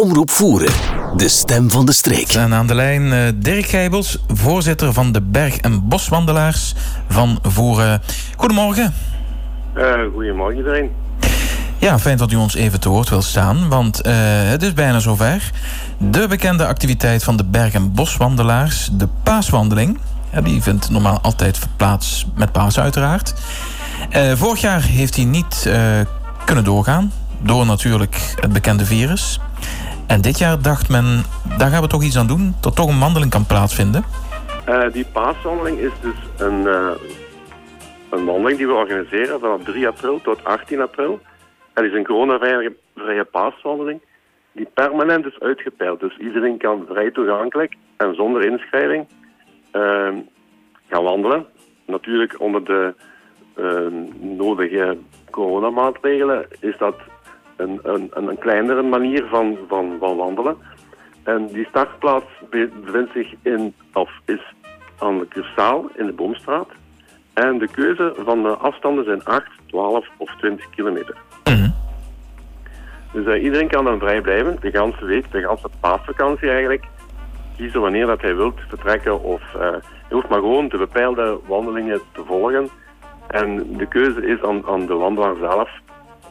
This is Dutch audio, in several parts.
Omroep Voeren, de stem van de streek. En aan de lijn eh, Dirk Gijbels, voorzitter van de Berg- en Boswandelaars van Voeren. Goedemorgen. Uh, goedemorgen iedereen. Ja, fijn dat u ons even te woord wil staan, want uh, het is bijna zover. De bekende activiteit van de Berg- en Boswandelaars, de paaswandeling. Ja, die vindt normaal altijd plaats met paas uiteraard. Uh, vorig jaar heeft hij niet uh, kunnen doorgaan, door natuurlijk het bekende virus. En dit jaar dacht men, daar gaan we toch iets aan doen, dat toch een wandeling kan plaatsvinden. Uh, die paaswandeling is dus een, een wandeling die we organiseren vanaf 3 april tot 18 april. Het is een coronavrije vrije paaswandeling die permanent is uitgepeild. Dus iedereen kan vrij toegankelijk en zonder inschrijving uh, gaan wandelen. Natuurlijk onder de uh, nodige coronamaatregelen is dat een, een, een kleinere manier van, van, van wandelen. En die startplaats bevindt zich in, of is aan de Cursaal in de Boomstraat. En de keuze van de afstanden zijn 8, 12 of 20 kilometer. Mm dus uh, iedereen kan dan vrij blijven, de hele week, de hele paasvakantie eigenlijk. Kiezen wanneer dat hij wilt vertrekken of uh, hij hoeft maar gewoon de bepaalde wandelingen te volgen. En de keuze is aan, aan de wandelaar zelf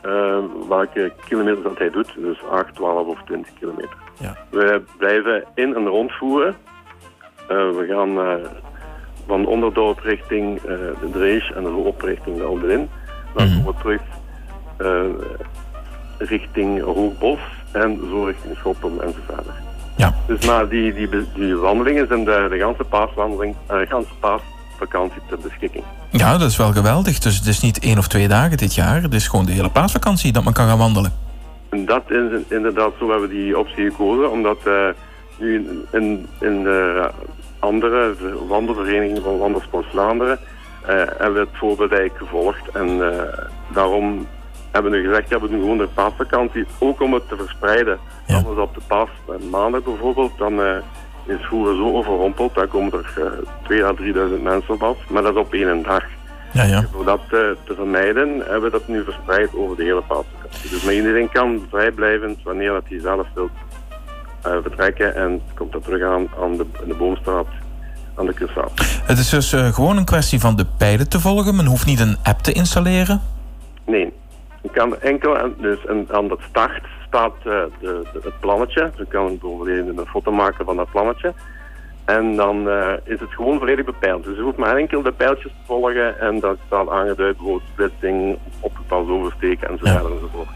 uh, welke kilometers dat hij doet. Dus 8, 12 of 20 kilometer. Ja. We blijven in en rondvoeren. we gaan van onderdorp richting de Drees en de loop richting de Alderin. Dan Mhm. komen we terug richting Hoogbos en zo richting Schoppen en zo verder. Ja. Dus na die, die, die wandelingen zijn de, de ganse paaswandeling, uh, de ganse paasvakantie ter beschikking. Ja, dat is wel geweldig. Dus het is niet één of twee dagen dit jaar. Het is gewoon de hele paasvakantie dat men kan gaan wandelen. En dat is inderdaad zo hebben we die optie gekozen, omdat uh, nu in, in de andere wandelverenigingen van Wandelsport Vlaanderen uh, hebben we het voorbeeld eigenlijk gevolgd. En uh, daarom hebben we nu gezegd, ja, we doen gewoon de paasvakantie, ook om het te verspreiden. Ja. Anders op de paas, maandag bijvoorbeeld, dan is vroeger zo overrompeld, dan komen er uh, 2.000 à 3.000 mensen op af, maar dat is op één dag. Ja, ja. Voor dat uh, te vermijden, hebben we dat nu verspreid over de hele paasvakantie. Dus maar iedereen kan vrijblijvend, wanneer dat hij zelf wil uh, vertrekken en komt dat terug aan, aan de, de Boomstraat aan de Cursaal. Het is dus uh, gewoon een kwestie van de pijlen te volgen. Men hoeft niet een app te installeren. Nee, je kan enkel, dus aan de start staat uh, de, de, het plannetje. Je kan bijvoorbeeld een foto maken van dat plannetje. En dan uh, is het gewoon volledig bepeild. Dus je hoeft maar enkel de pijltjes te volgen en dat staat aangeduid, roodsplitsing, opgepast oversteken enzovoort ja. enzovoort.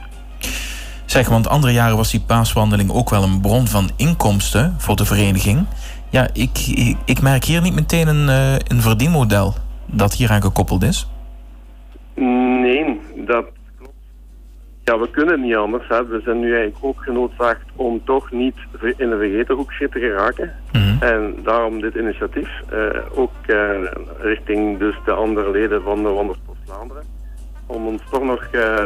Zeg, want andere jaren was die paaswandeling ook wel een bron van inkomsten voor de vereniging. Ja, ik, ik, ik merk hier niet meteen een, uh, een verdienmodel dat hieraan gekoppeld is. Nee, dat ja, we kunnen niet anders. Hè. We zijn nu eigenlijk ook genoodzaakt om toch niet in de vergeten hoekje te geraken. Mm -hmm. En daarom dit initiatief. Uh, ook uh, richting dus de andere leden van de Wandersport Vlaanderen. Om ons toch nog... Uh,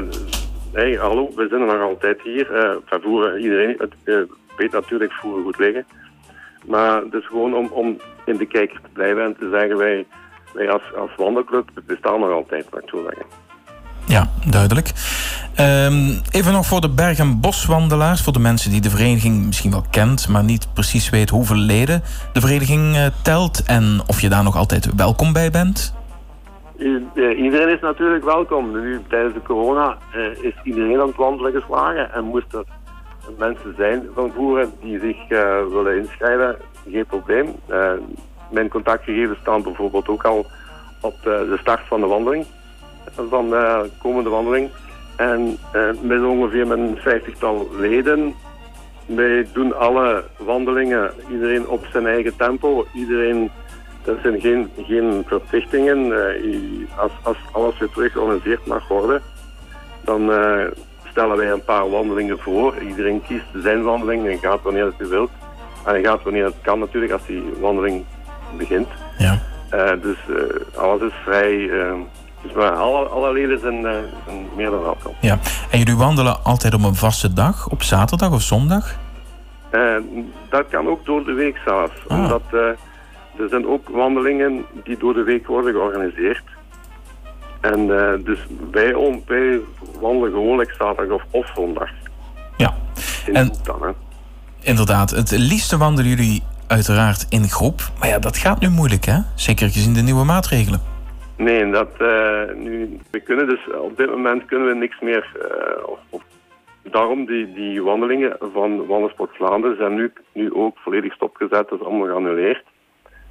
hey, hallo, we zijn nog altijd hier. Uh, voeren, iedereen het, weet natuurlijk voeren goed liggen. Maar is gewoon om, om in de kijker te blijven en te zeggen... wij, wij als, als wandelclub bestaan nog altijd, wat ik zo zeggen. Ja, duidelijk. Um, even nog voor de berg- en boswandelaars. Voor de mensen die de vereniging misschien wel kent... maar niet precies weet hoeveel leden de vereniging uh, telt... en of je daar nog altijd welkom bij bent. Uh, iedereen is natuurlijk welkom. Nu, tijdens de corona uh, is iedereen aan het wandelen geslagen... en moest er mensen zijn van voeren die zich willen inschrijven, geen probleem. mijn contactgegevens staan bijvoorbeeld ook al op de, de start van de wandeling van de komende wandeling. En uh, met ongeveer met een vijftigtal leden. Wij doen alle wandelingen, iedereen op zijn eigen tempo. Iedereen, er zijn geen, geen verplichtingen. Uh, als, als alles weer terug georganiseerd mag worden, dan uh, stellen wij een paar wandelingen voor. Iedereen kiest zijn wandeling en gaat wanneer het wilt. En hij gaat wanneer het kan natuurlijk, als die wandeling begint. Ja. dus alles is vrij... Dus maar alle, alle leden zijn, uh, zijn meer dan welkom. Ja. En jullie wandelen altijd op een vaste dag? Op zaterdag of zondag? Uh, dat kan ook door de week zelfs. Ah. Omdat uh, er zijn ook wandelingen die door de week worden georganiseerd. En dus wij, wij wandelen gewoonlijk zaterdag of, of zondag. Ja. In En dan, hè. Inderdaad, het liefste wandelen jullie uiteraard in groep. Maar ja, dat gaat nu moeilijk, hè? Zeker gezien de nieuwe maatregelen. Nee, dat, uh, nu, we kunnen dus op dit moment kunnen we niks meer. Uh, of, of, daarom die, die wandelingen van Wandelsport Vlaanderen zijn nu, nu ook volledig stopgezet, dat is allemaal geannuleerd.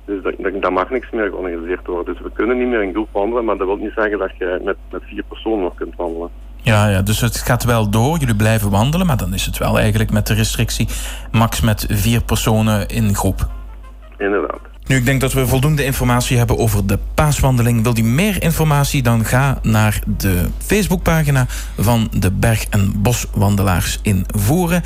Dus dat, dat, dat, mag niks meer georganiseerd worden. Dus we kunnen niet meer in groep wandelen, maar dat wil niet zeggen dat je met, met vier personen nog kunt wandelen. Ja, ja, dus het gaat wel door. Jullie blijven wandelen, maar dan is het wel eigenlijk met de restrictie max met vier personen in groep. Inderdaad. Nu, ik denk dat we voldoende informatie hebben over de paaswandeling. Wil u meer informatie, dan ga naar de Facebookpagina van de Berg- en Boswandelaars in Voeren.